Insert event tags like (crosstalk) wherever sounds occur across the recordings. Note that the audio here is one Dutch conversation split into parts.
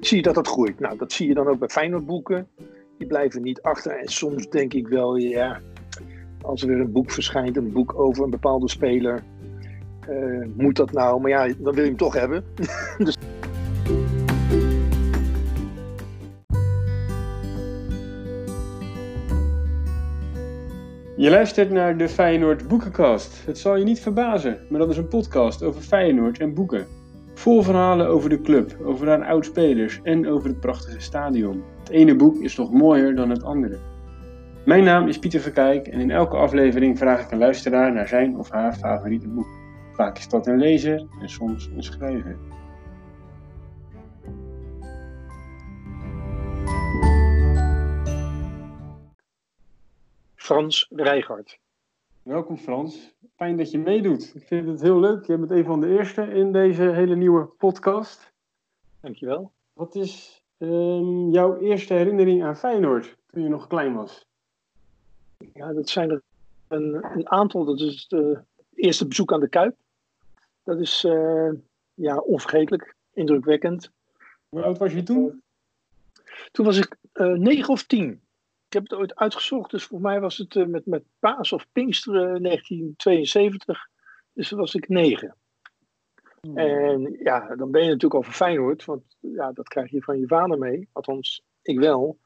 zie je dat dat groeit. Nou, dat zie je dan ook bij Feyenoord boeken. Die blijven niet achter. En soms denk ik wel, ja, als er weer een boek verschijnt, een boek over een bepaalde speler, uh, moet dat nou? Maar ja, dan wil je hem toch hebben. (laughs) dus... Je luistert naar de Feyenoord Boekencast. Het zal je niet verbazen, maar dat is een podcast over Feyenoord en boeken. Vol verhalen over de club, over haar oud-spelers en over het prachtige stadion. Het ene boek is nog mooier dan het andere. Mijn naam is Pieter Verkijk en in elke aflevering vraag ik een luisteraar naar zijn of haar favoriete boek. Vaak is dat een lezer en soms een schrijver. Frans Rijgaard. Welkom Frans, fijn dat je meedoet. Ik vind het heel leuk. Je bent een van de eerste in deze hele nieuwe podcast. Dankjewel. Wat is um, jouw eerste herinnering aan Feyenoord toen je nog klein was? Ja, dat zijn er een, een aantal. Dat is het eerste bezoek aan de Kuip. Dat is uh, ja, onvergetelijk, indrukwekkend. Hoe oud was je toen? Toen was ik uh, negen of tien. Ik heb het ooit uitgezocht, dus voor mij was het uh, met, met Paas of Pinksteren 1972. Dus toen was ik negen. Hmm. En ja, dan ben je natuurlijk over Feyenoord, want ja, dat krijg je van je vader mee. Althans, ik wel.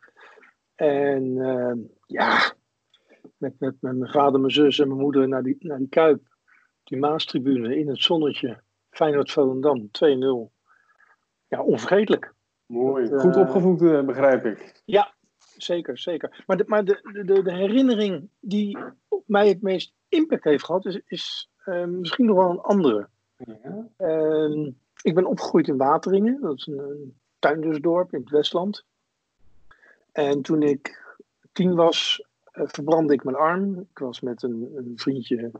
En uh, ja, met, met, met mijn vader, mijn zus en mijn moeder naar die, naar die Kuip. Die Maastribune in het zonnetje. Feyenoord Volendam 2-0. Ja, onvergetelijk. Mooi. Dat, Goed uh, opgevoed, begrijp ik. Ja, zeker, zeker. Maar, de, maar de, de, de herinnering die op mij het meest impact heeft gehad, is, is uh, misschien nog wel een andere. Ja. Uh, ik ben opgegroeid in Wateringen, dat is een, een tuindersdorp in het Westland. En toen ik tien was, uh, verbrandde ik mijn arm. Ik was met een, een vriendje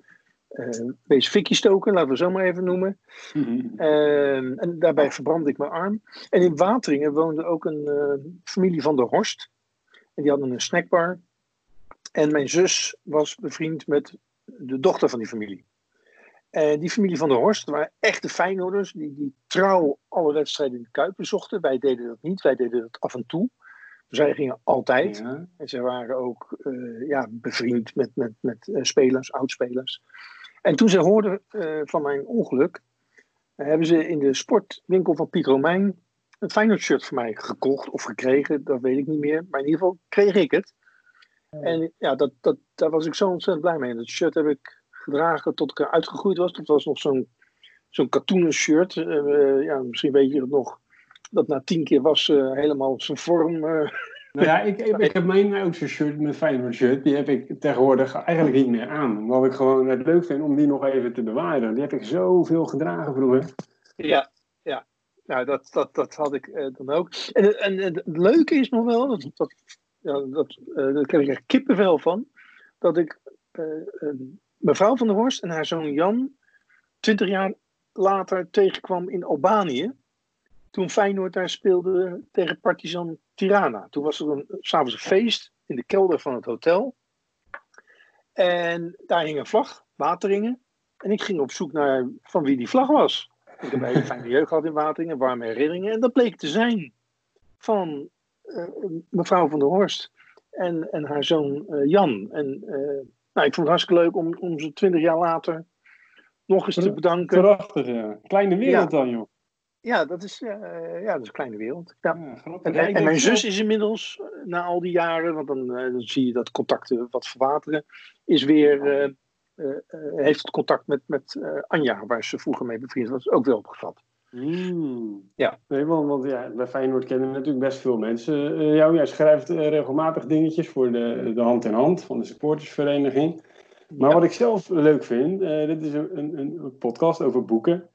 uh, wees fikkie stoken, laten we zo maar even noemen. Uh, en daarbij verbrandde ik mijn arm. En in Wateringen woonde ook een uh, familie van der Horst. En die hadden een snackbar. En mijn zus was bevriend met de dochter van die familie. En die familie van der Horst waren echte Feyenoorders die, die trouw alle wedstrijden in de Kuip bezochten. Wij deden dat niet, wij deden dat af en toe. Zij gingen altijd. Ja. En ze waren ook uh, ja, bevriend met, met, met uh, spelers, oudspelers. En toen ze hoorden uh, van mijn ongeluk, hebben ze in de sportwinkel van Piet Romein een Feyenoord shirt voor mij gekocht of gekregen, dat weet ik niet meer. Maar in ieder geval kreeg ik het. En ja, dat, dat, daar was ik zo ontzettend blij mee. Dat shirt heb ik gedragen tot ik uitgegroeid was. Dat was nog zo'n zo'n katoenen shirt. Uh, ja, misschien weet je het nog. Dat na tien keer was uh, helemaal zijn vorm. Uh, nou ja, ik, ik, ik heb mijn oudste shirt, mijn Feyenoord shirt, die heb ik tegenwoordig eigenlijk niet meer aan. Omdat ik gewoon het leuk vind om die nog even te bewaren. Die heb ik zoveel gedragen vroeger. Ja. Nou, dat, dat, dat had ik uh, dan ook. En, en, en, het leuke is nog wel, dat, dat, ja, dat, daar krijg ik echt kippenvel van, dat ik uh, mevrouw van der Horst en haar zoon Jan twintig jaar later tegenkwam in Albanië. Toen Feyenoord daar speelde tegen Partizan Tirana. Toen was er een, s'avonds een feest in de kelder van het hotel. En daar hing een vlag, Wateringen. En ik ging op zoek naar van wie die vlag was. Ik heb een hele fijne jeugd gehad in Wateringen, warme herinneringen. En dat bleek te zijn van uh, mevrouw van der Horst en, en haar zoon uh, Jan. En uh, nou, ik vond het hartstikke leuk om, om ze twintig jaar later nog eens te bedanken. Prachtig, ja. Kleine wereld ja. dan, joh. Ja, dat is, uh, ja, dat is een kleine wereld. Ja. ja en, mijn zus is inmiddels, na al die jaren, want dan, dan zie je dat contacten wat verwateren, is weer uh, heeft het contact met, met uh, Anja, waar ze vroeger mee bevriend was, ook wel opgevat. Mm. Ja. Nee, want, want ja, bij Feyenoord kennen natuurlijk best veel mensen uh, jou. Jij schrijft regelmatig dingetjes voor de, de Hand in Hand van de supportersvereniging. Maar ja. wat ik zelf leuk vind, dit is een, een, een, podcast over boeken,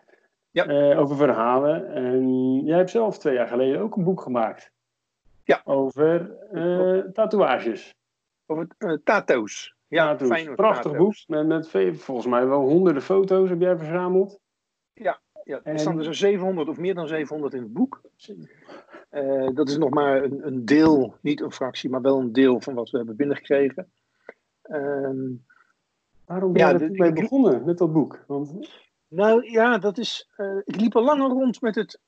ja. over verhalen. En jij hebt zelf twee jaar geleden ook een boek gemaakt. Ja. Over tatoeages. Over tato's. Ja, ja fijn. Prachtig boek. Met, met volgens mij wel honderden foto's heb jij verzameld. Ja, ja er staan er zo'n 700 of meer dan 700 in het boek. Uh, dat is nog maar een, een, deel, niet een fractie, maar wel een deel van wat we hebben binnengekregen. Uh, Waarom ben je ja, er mee begonnen met dat boek? Want... Nou ja, dat is. Uh, ik liep al langer rond met het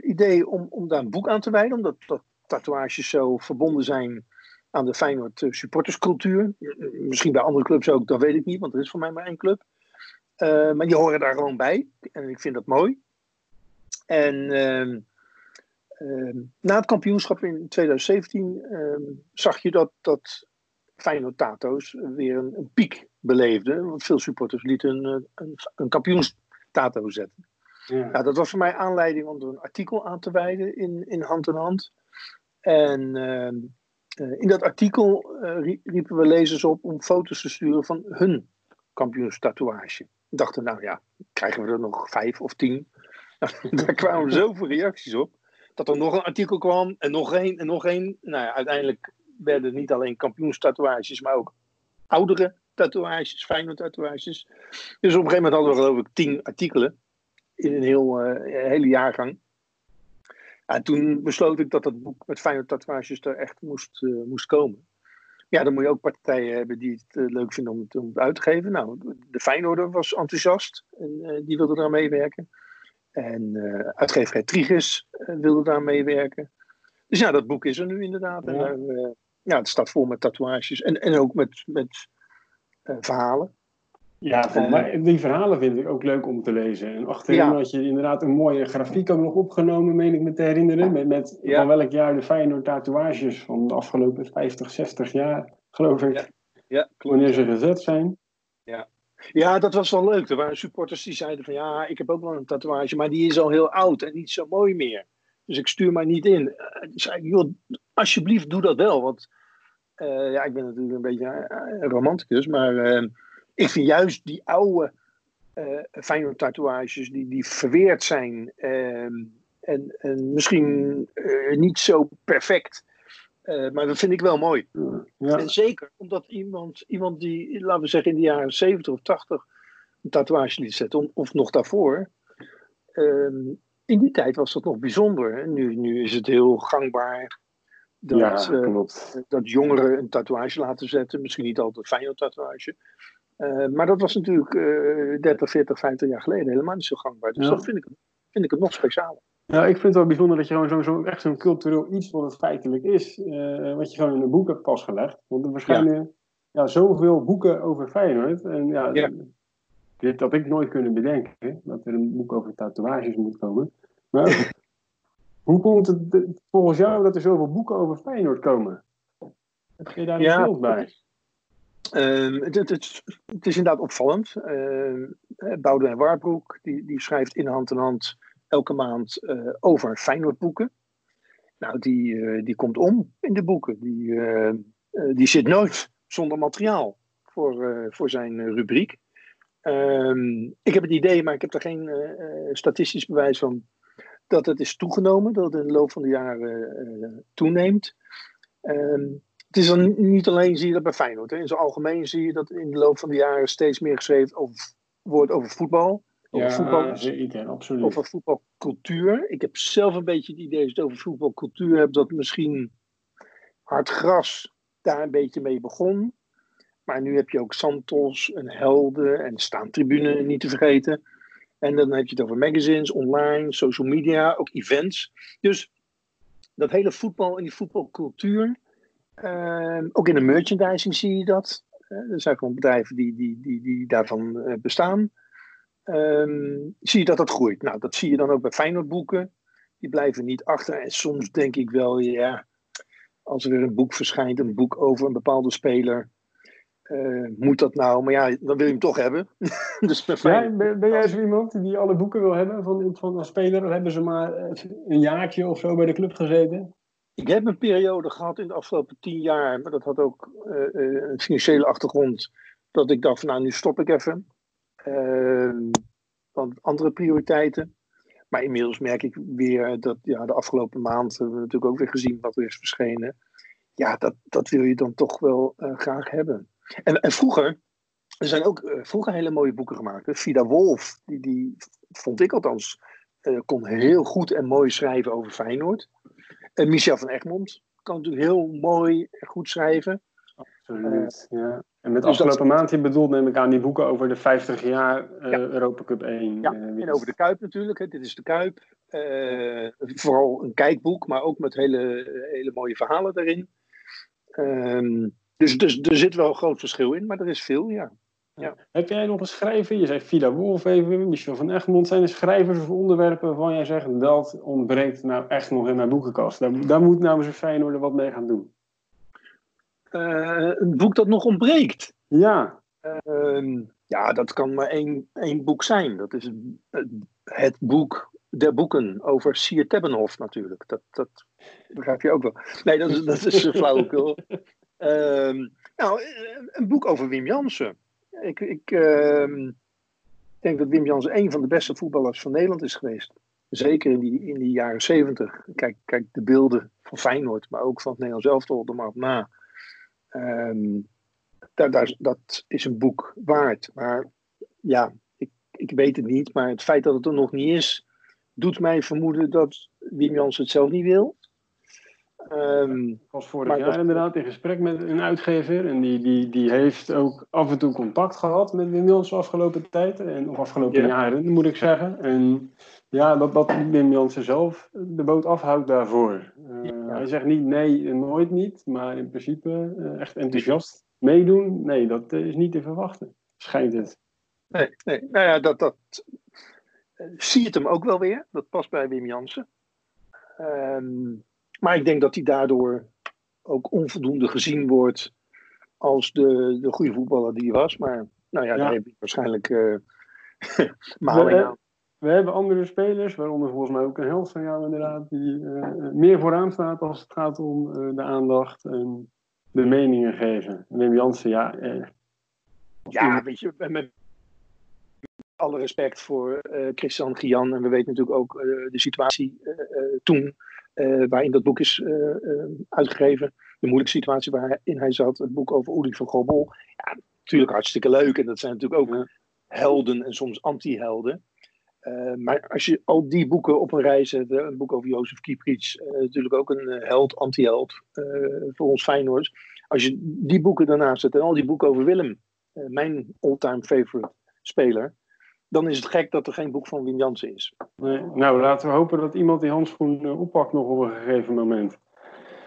idee om, om daar een boek aan te wijden, omdat dat tatoeages zo verbonden zijn aan de Feyenoord supporterscultuur. Misschien bij andere clubs ook, dat weet ik niet, want er is voor mij maar één club. maar die horen daar gewoon bij en ik vind dat mooi. En ehm, ehm, na het kampioenschap in 2017 ehm, zag je dat, dat Feyenoord Tato's weer een, een piek beleefde. Want veel supporters lieten een, een, een kampioenstato zetten. Ja. Nou, dat was voor mij aanleiding om er een artikel aan te wijden in, in Hand in Hand. En uh, in dat artikel uh, riepen we lezers op om foto's te sturen van hun kampioenstatoeage. We dachten, nou ja, krijgen we er nog vijf of tien? (laughs) Daar kwamen zoveel reacties op. Dat er nog een artikel kwam en nog één en nog één. Nou ja, uiteindelijk werden niet alleen kampioenstatoeages, maar ook oudere tatoeages, fijne tatoeages. Dus op een gegeven moment hadden we geloof ik tien artikelen in een heel, uh, hele jaargang. En toen besloot ik dat dat boek met fijne tatoeages er echt moest, uh, moest komen. Ja, dan moet je ook partijen hebben die het uh, leuk vinden om het, om het, uit te geven. Nou, de Feyenoorder was enthousiast en die wilde eraan meewerken. En uitgeverij Trigus wilde daar meewerken. Dus ja, dat boek is er nu inderdaad. Ja. En ja, het staat vol met tatoeages en, en ook met, met verhalen. Ja, van mij, die verhalen vind ik ook leuk om te lezen. En achterin ja. had je inderdaad een mooie grafiek ook nog opgenomen, meen ik me te herinneren. Met, met ja. van welk jaar de Feyenoord tatoeages van de afgelopen 50, 60 jaar, geloof ik. Ja. Ja, wanneer ze gezet zijn. Ja. ja, dat was wel leuk. Er waren supporters die zeiden van ja, ik heb ook wel een tatoeage, maar die is al heel oud en niet zo mooi meer. Dus ik stuur maar niet in. Uh, zei, joh, alsjeblieft doe dat wel. Want uh, ja, ik ben natuurlijk een beetje een romanticus, maar uh, ik vind juist die oude uh, Feyenoord tatoeages die, die verweerd zijn ehm, en, en misschien niet zo perfect. maar dat vind ik wel mooi. Ja. En zeker omdat iemand, iemand die, laten we zeggen in de jaren 70 of 80 een tatoeage liet zetten, of nog daarvoor. Ehm, in die tijd was dat nog bijzonder. Nu, nu is het heel gangbaar dat, ja, dat jongeren een tatoeage laten zetten. Misschien niet altijd een fijne tatoeage. Uh, maar dat was natuurlijk uh, 30, 40, 50 jaar geleden helemaal niet zo gangbaar. Dus ja. dat vind ik, vind ik het nog specialer. Ja, ik vind het wel bijzonder dat je gewoon zo'n zo, echt zo'n cultureel iets wat het feitelijk is, uh, wat je gewoon in een boek hebt vastgelegd. Want er verschijnen ja. ja. zoveel boeken over Feyenoord. En ja, ja. dit had ik nooit kunnen bedenken, dat er een boek over tatoeages moet komen. Maar (laughs) hoe komt het volgens jou dat er zoveel boeken over Feyenoord komen? Heb je daar ja, een beeld bij? Um, het, is inderdaad opvallend. Uh, Boudewijn Warbroek die, die schrijft in hand in hand elke maand uh, over Feyenoordboeken. Nou, die, uh, die komt om in de boeken. Die, die zit nooit zonder materiaal voor, voor zijn rubriek. Um, ik heb het idee, maar ik heb er geen statistisch bewijs van, dat het is toegenomen, dat het in de loop van de jaren toeneemt. Um, het is dan niet alleen, zie je dat bij Feyenoord. Hè. In zijn algemeen zie je dat in de loop van de jaren steeds meer geschreven over, wordt over voetbal. Over ja, voetbal, zeker, absoluut. Over voetbalcultuur. Ik heb zelf een beetje het idee dat het over voetbalcultuur hebt, dat misschien hard gras daar een beetje mee begon. Maar nu heb je ook Santos en Helden en Staantribune niet te vergeten. En dan heb je het over magazines, online, social media, ook events. Dus dat hele voetbal en die voetbalcultuur uh, ook in de merchandising zie je dat. Uh, er zijn gewoon bedrijven die, die, die, die daarvan uh, bestaan. Um, zie je dat dat groeit. Nou, dat zie je dan ook bij Feyenoordboeken. Die blijven niet achter. En soms denk ik wel, ja, als er weer een boek verschijnt, een boek over een bepaalde speler. Uh, moet dat nou? Maar ja, dan wil je hem toch hebben. (laughs) dus ja, ben, ben, jij zo iemand die alle boeken wil hebben van, van een speler? Dan hebben ze maar een jaartje of zo bij de club gezeten? Ik heb een periode gehad in de afgelopen tien jaar, maar dat had ook uh, een financiële achtergrond, dat ik dacht nou nu stop ik even. Uh, want andere prioriteiten. Maar inmiddels merk ik weer dat ja, de afgelopen maand hebben we natuurlijk ook weer gezien wat er is verschenen. Ja, dat, dat wil je dan toch wel uh, graag hebben. En, en vroeger, er zijn ook vroeger hele mooie boeken gemaakt. Vida Wolf, die, die vond ik althans, kon heel goed en mooi schrijven over Feyenoord. En Michel van Egmond kan natuurlijk heel mooi en goed schrijven. Absoluut, uh, ja. En met dus afgelopen dat... maand, je bedoelt neem ik aan die boeken over de 50 jaar uh, ja. Europa Cup 1. Ja, uh, en over de Kuip natuurlijk. Hè. Dit is de Kuip. vooral een kijkboek, maar ook met hele, hele mooie verhalen erin. Ehm, dus, dus er zit wel een groot verschil in, maar er is veel, ja. Ja. Heb jij nog een schrijver? Je zei Vida Wolf even, Michel van Egmond. Zijn er schrijvers of onderwerpen waarvan jij zegt dat ontbreekt nou echt nog in mijn boekenkast? Daar, daar moet nou eens een Feyenoord wat mee gaan doen. Uh, een boek dat nog ontbreekt? Ja. Uh, ja, dat kan maar één, één boek zijn. Dat is het, het boek der boeken over Sier Tebbenhof natuurlijk. Dat, dat begrijp je ook wel. Nee, dat is, dat is flauwekul. (laughs) Ehm, nou, een boek over Wim Jansen. Ik, ik ehm, denk dat Wim Jansen een van de beste voetballers van Nederland is geweest. Zeker in die, in die jaren zeventig. Kijk, kijk de beelden van Feyenoord, maar ook van het Nederlands elftal maar op na. Um, daar, dat is een boek waard. Maar ja, ik, ik weet het niet. Maar het feit dat het er nog niet is, doet mij vermoeden dat Wim Jansen het zelf niet wil. Um, ik was vorig jaar inderdaad in gesprek met een uitgever. En die, die, die heeft ook af en toe contact gehad met Wim Jansen afgelopen tijd. En, of afgelopen jaren, moet ik zeggen. En ja, dat, dat Wim Jansen zelf de boot afhoudt daarvoor. Uh, Hij zegt niet nee, nooit niet. Maar in principe uh, echt enthousiast meedoen. Nee, dat is niet te verwachten. Schijnt het. Nee, nee. nou ja, dat, dat uh, zie je hem ook wel weer. Dat past bij Wim Jansen. Um, maar ik denk dat hij daardoor ook onvoldoende gezien wordt als de, de goede voetballer die hij was. Maar nou ja, daar heb ik waarschijnlijk (laughs) uh, maling aan. We hebben andere spelers, waaronder volgens mij ook een helft van jou inderdaad, die uh, meer vooraan staat als het gaat om uh, de aandacht en de meningen geven. Wim Jansen, ja. Eh, ja, weet je, met alle respect voor Christian Gian en we weten natuurlijk ook de situatie toen uh, waarin dat boek is uh, uh, uitgegeven. De moeilijke situatie waarin hij zat. Het boek over Uli van Gobel. Ja, natuurlijk hartstikke leuk. En dat zijn natuurlijk ook helden en soms anti-helden. maar als je al die boeken op een rij zet, een boek over Jozef Kieprits, natuurlijk ook een held, anti-held voor ons Feyenoord. Als je die boeken daarnaast zet en al die boeken over Willem, mijn all-time favorite speler, dan is het gek dat er geen boek van Wim Jansen is. Nee, nou, laten we hopen dat iemand die handschoen uh, oppakt nog op een gegeven moment.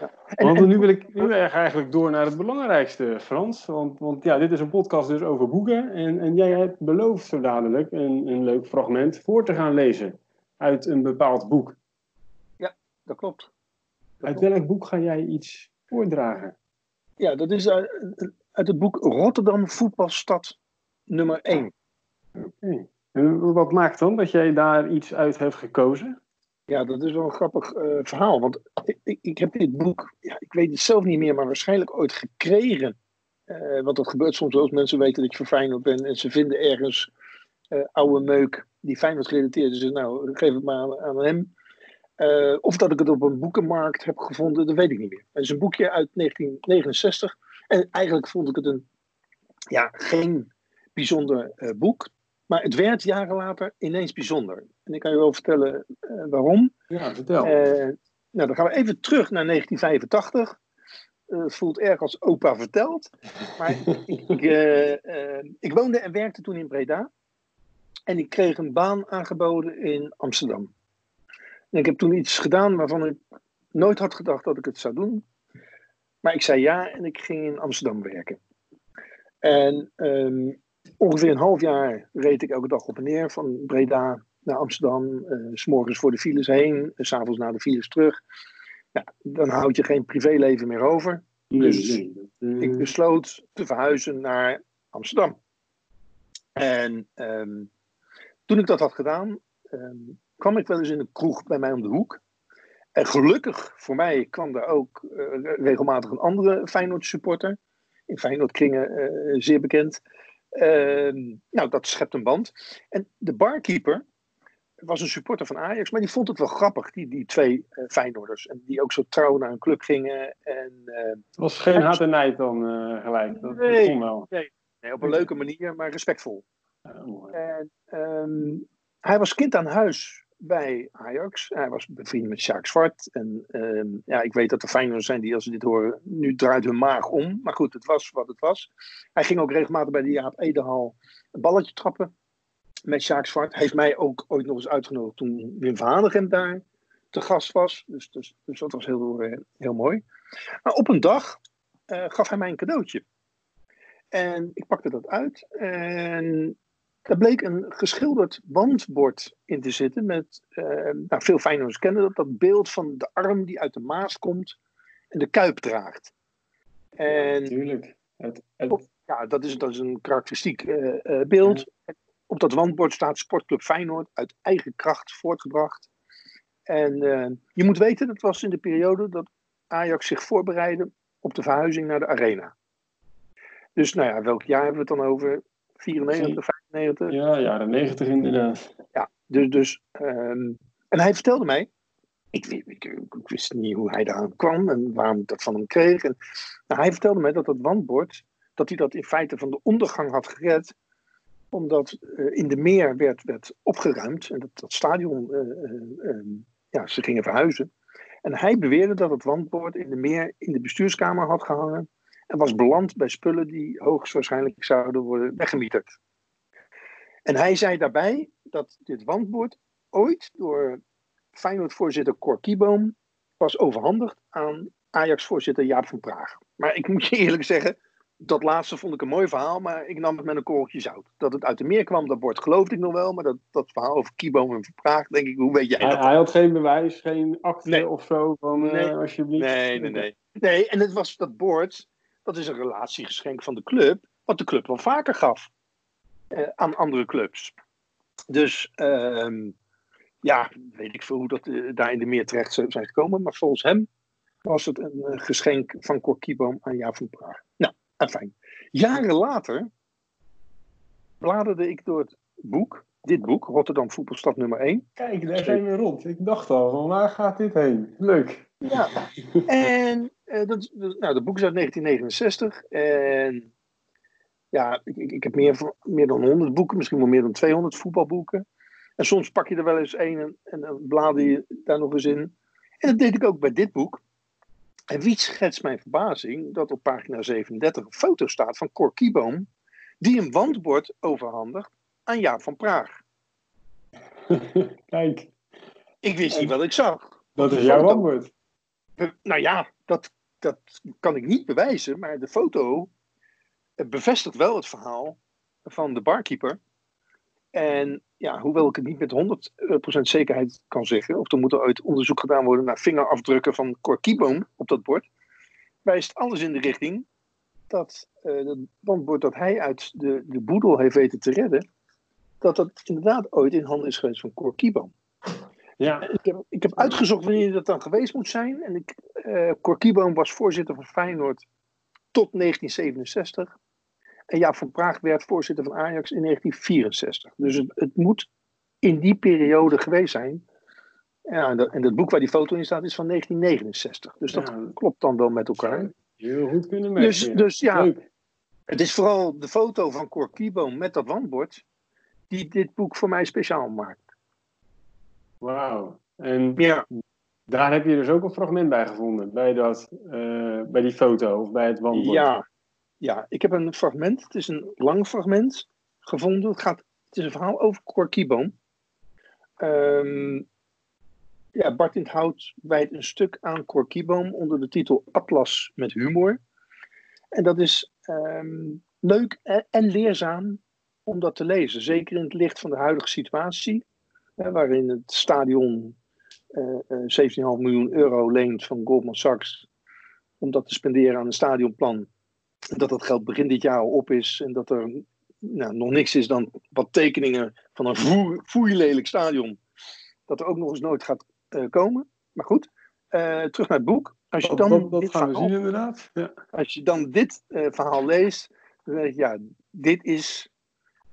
Ja. En, want nu wil ik nu eigenlijk door naar het belangrijkste, Frans. Want, want ja, dit is een podcast dus over boeken. En, en jij hebt beloofd zo dadelijk een, een leuk fragment voor te gaan lezen uit een bepaald boek. Ja, dat klopt. uit welk boek ga jij iets voordragen? Ja, dat is uit, uit het boek Rotterdam Voetbalstad nummer 1. Oké. En wat maakt dan dat jij daar iets uit hebt gekozen? Ja, dat is wel een grappig uh, verhaal. Want ik, ik, ik, heb dit boek, ja, ik weet het zelf niet meer, maar waarschijnlijk ooit gekregen. Uh, want dat gebeurt soms wel als mensen weten dat je voor bent en ze vinden ergens uh, oude meuk die Feyenoord gerelateerd is. Dus nou, geef het maar aan, aan hem. of dat ik het op een boekenmarkt heb gevonden, dat weet ik niet meer. Het is een boekje uit 1969. En eigenlijk vond ik het een, ja, geen bijzonder boek. Maar het werd jaren later ineens bijzonder. En ik kan je wel vertellen uh, waarom. Ja, vertel. Uh, nou, dan gaan we even terug naar 1985. Uh, het voelt erg als opa verteld. Maar (laughs) ik, ik, ik, woonde en werkte toen in Breda. En ik kreeg een baan aangeboden in Amsterdam. En ik heb toen iets gedaan waarvan ik nooit had gedacht dat ik het zou doen. Maar ik zei ja en ik ging in Amsterdam werken. En um, ongeveer een half jaar reed ik elke dag op en neer van Breda naar Amsterdam. Uh, s morgens voor de files heen, uh, s s'avonds naar de files terug. Ja, dan houd je geen privéleven meer over. Dus ik besloot te verhuizen naar Amsterdam. En um, toen ik dat had gedaan, um, kwam ik wel eens in een kroeg bij mij om de hoek. En gelukkig voor mij kwam daar ook uh, regelmatig een andere Feyenoord supporter. In Feyenoord kringen zeer bekend. Ehm, nou, dat schept een band. En de barkeeper was een supporter van Ajax, maar die vond het wel grappig, die, die twee uh, Feyenoorders. En die ook zo trouw naar een club gingen. En, uh, het was geen haat en nijd dan uh, gelijk? Dat, nee, wel. Nee, nee, op een leuke manier, maar respectvol. en, um, hij was kind aan huis bij Ajax. Hij was bevriend met Sjaak Zwart. En uh, ja, ik weet dat er Feyenoorders zijn die als ze dit horen, nu draait hun maag om. Maar goed, het was wat het was. Hij ging ook regelmatig bij de Jaap Edehal een balletje trappen. met Sjaak Zwart. Hij heeft mij ook ooit nog eens uitgenodigd toen Wim van Hanegem daar te gast was. Dus, dus, dus dat was heel, eh, heel mooi. Maar op een dag uh, gaf hij mij een cadeautje. En ik pakte dat uit en er bleek een geschilderd wandbord in te zitten met, uh, nou, veel Feyenoorders kennen dat, dat beeld van de arm die uit de Maas komt en de kuip draagt. En, Natuurlijk. Het, het... ja, dat is, dat is een karakteristiek uh, uh, beeld. Op dat wandbord staat Sportclub Feyenoord uit eigen kracht voortgebracht. En je moet weten, dat was in de periode dat Ajax zich voorbereidde op de verhuizing naar de Arena. Dus nou ja, welk jaar hebben we het dan over? 94, 95? Ja, jaren 90 inderdaad. Ja, dus, dus um, en hij vertelde mij, ik, ik, wist niet hoe hij daar kwam en waarom ik dat van hem kreeg. En, nou, hij vertelde mij dat dat wandbord, dat hij dat in feite van de ondergang had gered, omdat uh, in de meer werd, werd opgeruimd en dat, dat stadion, uh, uh, ja, ze gingen verhuizen. En hij beweerde dat het wandbord in de meer in de bestuurskamer had gehangen en was beland bij spullen die hoogstwaarschijnlijk zouden worden weggemieterd. En hij zei daarbij dat dit wandbord ooit door Feyenoord-voorzitter Cor Kieboom was overhandigd aan Ajax-voorzitter Jaap van Praag. Maar ik moet je eerlijk zeggen, dat laatste vond ik een mooi verhaal, maar ik nam het met een korreltje zout. Dat het uit de meer kwam, dat bord geloofde ik nog wel, maar dat, dat verhaal over Kieboom en Van Praag, denk ik, hoe weet jij dat? Hij, had geen bewijs, geen akte of zo van, nee. Uh, alsjeblieft. Nee, nee, nee. Nee, en het was dat bord, dat is een relatiegeschenk van de club, wat de club wel vaker gaf uh, aan andere clubs. Dus uh, ja, weet ik veel hoe dat uh, daar in de meer terecht zijn gekomen, maar volgens hem was het een uh, geschenk van Cor Kieboom aan Jaap van Praag. Nou, fijn. Jaren later bladerde ik door het boek, dit boek, Rotterdam Voetbalstad nummer 1. Kijk, daar zijn we rond. Ik dacht al, van waar gaat dit heen? Leuk. Ja, en uh, dat, nou, dat boek is uit 1969. En ja, ik, ik, heb meer, meer dan 100 boeken, misschien wel meer dan 200 voetbalboeken. En soms pak je er wel eens één en, en dan blader je daar nog eens in. En dat deed ik ook bij dit boek. En wie schetst mijn verbazing dat op pagina 37 een foto staat van Cor Kieboom, die een wandbord overhandigt aan Jaap van Praag. (laughs) Kijk. Ik wist niet wat ik zag. Dat is jouw wandbord. Nou ja, dat, dat kan ik niet bewijzen, maar de foto bevestigt wel het verhaal van de barkeeper. En ja, hoewel ik het niet met 100% zekerheid kan zeggen, of er moet er uit onderzoek gedaan worden naar vingerafdrukken van Cor Kieboom op dat bord, wijst alles in de richting dat uh, het bandbord dat hij uit de, de boedel heeft weten te redden, dat dat inderdaad ooit in handen is geweest van Cor Kieboom. Ja. Ik, heb, ik heb uitgezocht wanneer dat dan geweest moet zijn. En ik, uh, was voorzitter van Feyenoord tot 1967. En Jaap van Praag werd voorzitter van Ajax in 1964. Dus het, het moet in die periode geweest zijn. Ja, en, dat, en het boek waar die foto in staat is van 1969. Dus dat ja. klopt dan wel met elkaar. Heel goed kunnen merken. Dus, dus ja, Leuk. het is vooral de foto van Cor Kieboom met dat wandbord die dit boek voor mij speciaal maakt. Wauw. En ja. daar heb je dus ook een fragment bij gevonden, bij, dat, uh, bij die foto of bij het wandbord. Ja, ja, ik heb een fragment. Het is een lang fragment gevonden. Het, gaat, het is een verhaal over Cor Kieboom. Um, ja, Bart in het Hout wijdt een stuk aan Cor Kieboom onder de titel Atlas met humor. En dat is um, leuk en leerzaam om dat te lezen. Zeker in het licht van de huidige situatie, hè, waarin het stadion uh, uh, 17,5 miljoen euro leent van Goldman Sachs om dat te spenderen aan een stadionplan dat dat geld begin dit jaar al op is en dat er nou, nog niks is dan wat tekeningen van een foeilelijk stadion. Dat er ook nog eens nooit gaat uh, komen. Maar goed, uh, terug naar het boek. Als je dan dat, dat, dat gaan verhaal, we zien inderdaad. Ja. Als je dan dit uh, verhaal leest, dan denk je, ja, dit is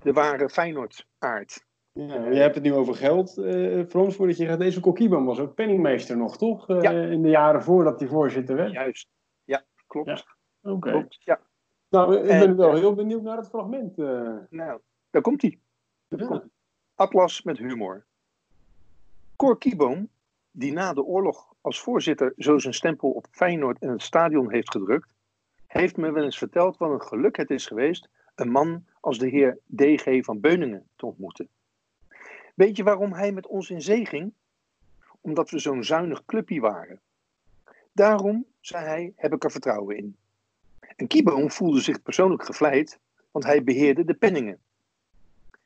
de ware Feyenoord-aard. Ja, je hebt het nu over geld, uh, Frans, voordat je gaat. Deze Kokkiebam was ook penningmeester nog, toch? Uh, ja. In de jaren voordat hij voorzitter werd. Juist, ja, klopt. Ja. Oké. Okay. Ja. Nou, ik ben en, wel heel benieuwd naar het fragment. Uh... Nou, daar komt hij. Ja. Atlas met humor. Cor Kieboom, die na de oorlog als voorzitter zo zijn stempel op Feyenoord en het stadion heeft gedrukt, heeft me wel eens verteld wat een geluk het is geweest een man als de heer D.G. van Beuningen te ontmoeten. Weet je waarom hij met ons in zee ging? Omdat we zo'n zuinig clubje waren. Daarom, zei hij, heb ik er vertrouwen in. En Kieboom voelde zich persoonlijk gevleid, want hij beheerde de penningen.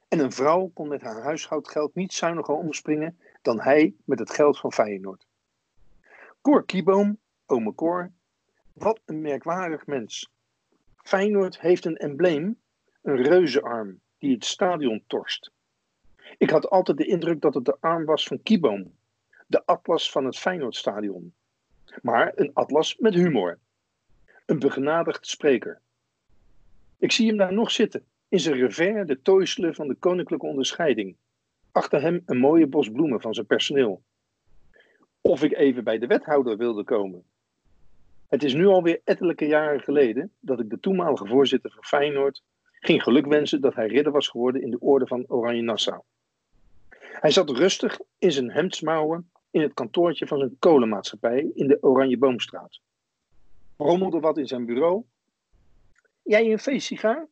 En een vrouw kon met haar huishoudgeld niet zuiniger omspringen dan hij met het geld van Feyenoord. Cor Kieboom, ome Cor, wat een merkwaardig mens. Feyenoord heeft een embleem, een reuzenarm, die het stadion torst. Ik had altijd de indruk dat het de arm was van Kieboom, de atlas van het Feyenoordstadion. Maar een atlas met humor. Een begenadigd spreker. Ik zie hem daar nog zitten, in zijn revers de tooiselen van de koninklijke onderscheiding. Achter hem een mooie bos bloemen van zijn personeel. Of ik even bij de wethouder wilde komen. Het is nu alweer ettelijke jaren geleden dat ik de toenmalige voorzitter van Feyenoord ging gelukwensen dat hij ridder was geworden in de orde van Oranje Nassau. Hij zat rustig in zijn hemdsmouwen in het kantoortje van zijn kolenmaatschappij in de Oranje Boomstraat. Rommelde wat in zijn bureau. Jij een feestsigaar?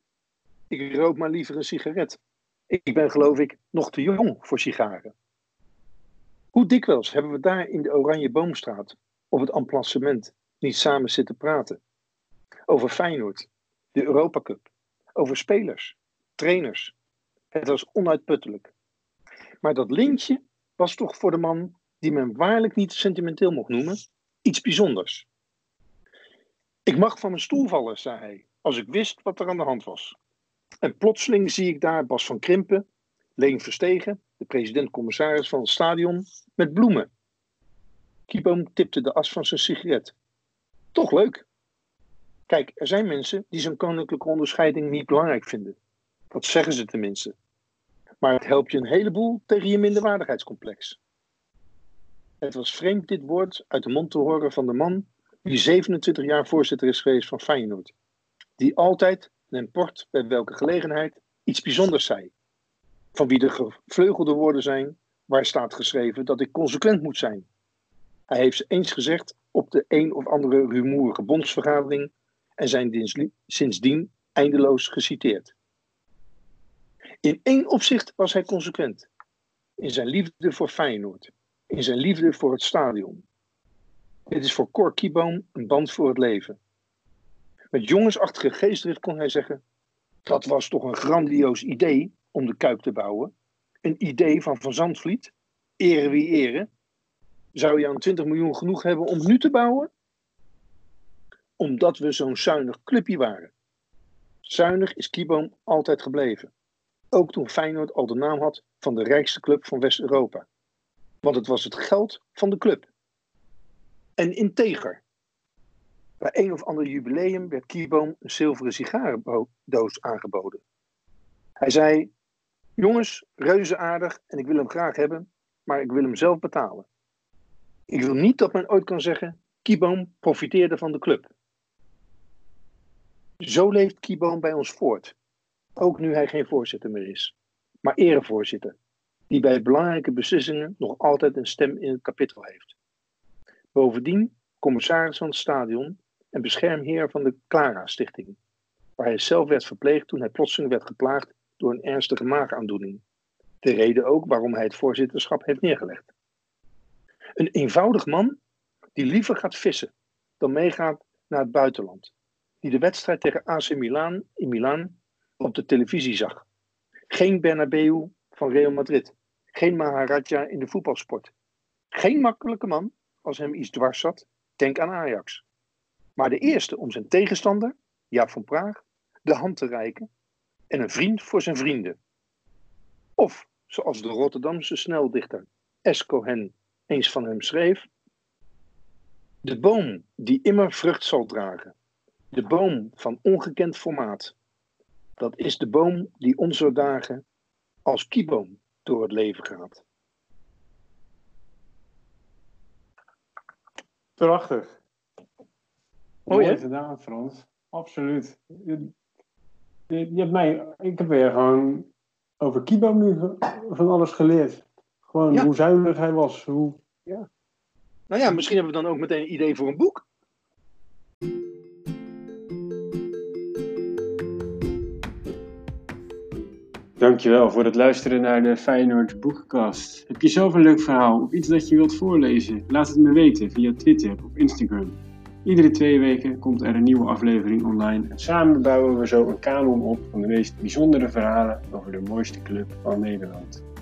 Ik rook maar liever een sigaret. Ik ben geloof ik nog te jong voor sigaren. Hoe dikwijls hebben we daar in de Oranje Boomstraat op het emplacement niet samen zitten praten? Over Feyenoord, de Europa Cup, over spelers, trainers. Het was onuitputtelijk. Maar dat lintje was toch voor de man, die men waarlijk niet sentimenteel mocht noemen, iets bijzonders. Ik mag van mijn stoel vallen, zei hij, als ik wist wat er aan de hand was. En plotseling zie ik daar Bas van Krimpen, Leen Verstegen, de president-commissaris van het stadion, met bloemen. Kieboom tipte de as van zijn sigaret. Toch leuk. Kijk, er zijn mensen die zo'n koninklijke onderscheiding niet belangrijk vinden. Dat zeggen ze tenminste. Maar het helpt je een heleboel tegen je minderwaardigheidscomplex. Het was vreemd dit woord uit de mond te horen van de man die 27 jaar voorzitter is geweest van Feyenoord. Die altijd, en port bij welke gelegenheid, iets bijzonders zei. Van wie de gevleugelde woorden zijn, waar staat geschreven dat ik consequent moet zijn. Hij heeft eens gezegd op de een of andere rumoerige bondsvergadering en zijn sindsdien eindeloos geciteerd. In één opzicht was hij consequent. In zijn liefde voor Feyenoord. In zijn liefde voor het stadion. Dit is voor Cor Kieboom een band voor het leven. Met jongensachtige geestdrift kon hij zeggen: Dat was toch een grandioos idee om de Kuip te bouwen. Een idee van Van Zandvliet. Ere wie ere. Zou je aan 20 miljoen genoeg hebben om nu te bouwen? Omdat we zo'n zuinig clubje waren. Zuinig is Kieboom altijd gebleven. Ook toen Feyenoord al de naam had van de rijkste club van West-Europa. Want het was het geld van de club. En integer. Bij een of ander jubileum werd Kieboom een zilveren sigarendoos aangeboden. Hij zei: Jongens, reuze aardig en ik wil hem graag hebben, maar ik wil hem zelf betalen. Ik wil niet dat men ooit kan zeggen: Kieboom profiteerde van de club. Zo leeft Kieboom bij ons voort, ook nu hij geen voorzitter meer is, maar erevoorzitter, die bij belangrijke beslissingen nog altijd een stem in het kapittel heeft. Bovendien commissaris van het stadion en beschermheer van de Clara Stichting, waar hij zelf werd verpleegd toen hij plotseling werd geplaagd door een ernstige maagaandoening. De reden ook waarom hij het voorzitterschap heeft neergelegd. Een eenvoudig man die liever gaat vissen dan meegaat naar het buitenland. Die de wedstrijd tegen AC Milan in Milaan op de televisie zag. Geen Bernabeu van Real Madrid. Geen Maharaja in de voetbalsport. Geen makkelijke man als hem iets dwars zat. Denk aan Ajax. Maar de eerste om zijn tegenstander, Jaap van Praag, de hand te reiken en een vriend voor zijn vrienden. Of, zoals de Rotterdamse sneldichter S. Cohen eens van hem schreef, de boom die immer vrucht zal dragen, de boom van ongekend formaat, dat is de boom die onze dagen als kieboom door het leven gaat. Prachtig. Mooi oh, gedaan, Frans. Absoluut. Je, je, hebt mij, ik heb weer gewoon over Kieboom nu van alles geleerd. Gewoon hoe zuinig hij was. Hoe... Ja. Nou ja, misschien hebben we dan ook meteen een idee voor een boek. Dankjewel voor het luisteren naar de Feyenoord Boekenkast. Heb je zelf een leuk verhaal of iets dat je wilt voorlezen? Laat het me weten via Twitter of Instagram. Iedere twee weken komt er een nieuwe aflevering online en samen bouwen we zo een kanon op van de meest bijzondere verhalen over de mooiste club van Nederland.